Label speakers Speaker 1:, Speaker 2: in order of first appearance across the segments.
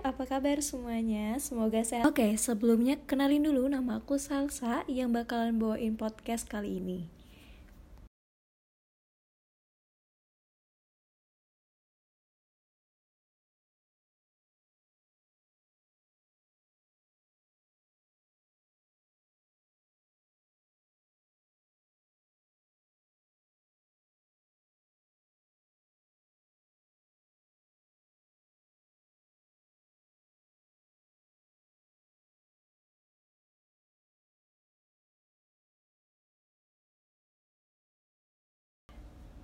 Speaker 1: apa kabar semuanya? Semoga sehat. Oke, sebelumnya kenalin dulu nama aku Salsa yang bakalan bawain podcast kali ini.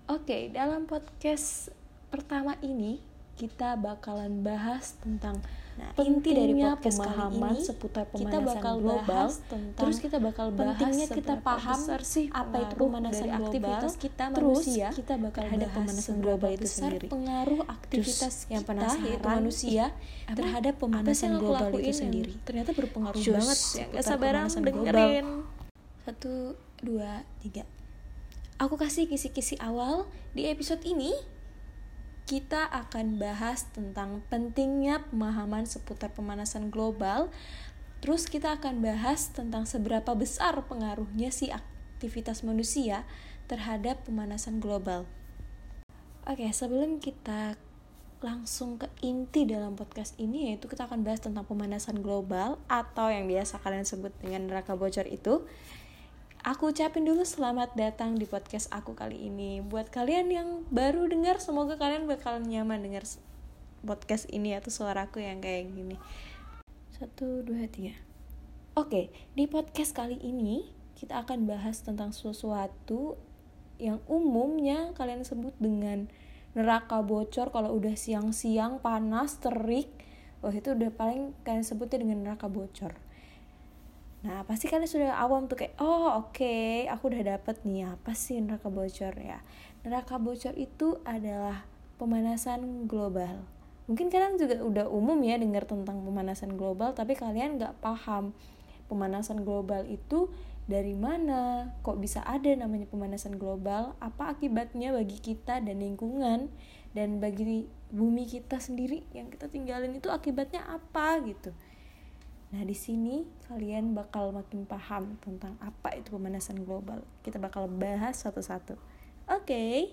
Speaker 1: Oke, dalam podcast pertama ini kita bakalan bahas tentang
Speaker 2: Nah,
Speaker 1: inti dari podcast
Speaker 2: pemahaman
Speaker 1: ini
Speaker 2: seputar
Speaker 1: kita
Speaker 2: pemanasan
Speaker 1: bakal
Speaker 2: global.
Speaker 1: bahas tentang
Speaker 2: Terus kita bakal bahas
Speaker 1: pentingnya kita paham
Speaker 2: sih
Speaker 1: apa itu pemanasan
Speaker 2: dari
Speaker 1: global
Speaker 2: aktivitas kita
Speaker 1: terus
Speaker 2: manusia
Speaker 1: kita bakal
Speaker 2: terhadap
Speaker 1: bahas
Speaker 2: pemanasan global itu sendiri.
Speaker 1: pengaruh aktivitas
Speaker 2: Terus yang
Speaker 1: kita
Speaker 2: penasaran,
Speaker 1: yaitu manusia
Speaker 2: apa-
Speaker 1: terhadap
Speaker 2: apa
Speaker 1: pemanasan
Speaker 2: aku
Speaker 1: global itu sendiri
Speaker 2: ternyata berpengaruh
Speaker 1: Cus,
Speaker 2: banget
Speaker 1: ya, gak sabaran dengerin
Speaker 2: global.
Speaker 1: satu dua tiga aku kasih kisi-kisi awal di episode ini kita akan bahas tentang pentingnya pemahaman seputar pemanasan global. Terus kita akan bahas tentang seberapa besar pengaruhnya si aktivitas manusia terhadap pemanasan global. Oke, sebelum kita langsung ke inti dalam podcast ini yaitu kita akan bahas tentang pemanasan global atau yang biasa kalian sebut dengan neraka bocor itu. Aku ucapin dulu selamat datang di podcast aku kali ini. Buat kalian yang baru dengar, semoga kalian bakalan nyaman dengar podcast ini atau suaraku yang kayak gini. Satu, dua, tiga. Oke, di podcast kali ini kita akan bahas tentang sesuatu yang umumnya kalian sebut dengan neraka bocor kalau udah siang-siang panas terik wah itu udah paling kalian sebutnya dengan neraka bocor Nah, pasti kalian sudah awam tuh kayak, oh oke, aku udah dapet nih apa sih neraka bocor ya. Neraka bocor itu adalah pemanasan global. Mungkin kalian juga udah umum ya dengar tentang pemanasan global, tapi kalian nggak paham pemanasan global itu dari mana, kok bisa ada namanya pemanasan global, apa akibatnya bagi kita dan lingkungan, dan bagi bumi kita sendiri yang kita tinggalin itu akibatnya apa gitu. Nah, di sini kalian bakal makin paham tentang apa itu pemanasan global. Kita bakal bahas satu-satu. Oke.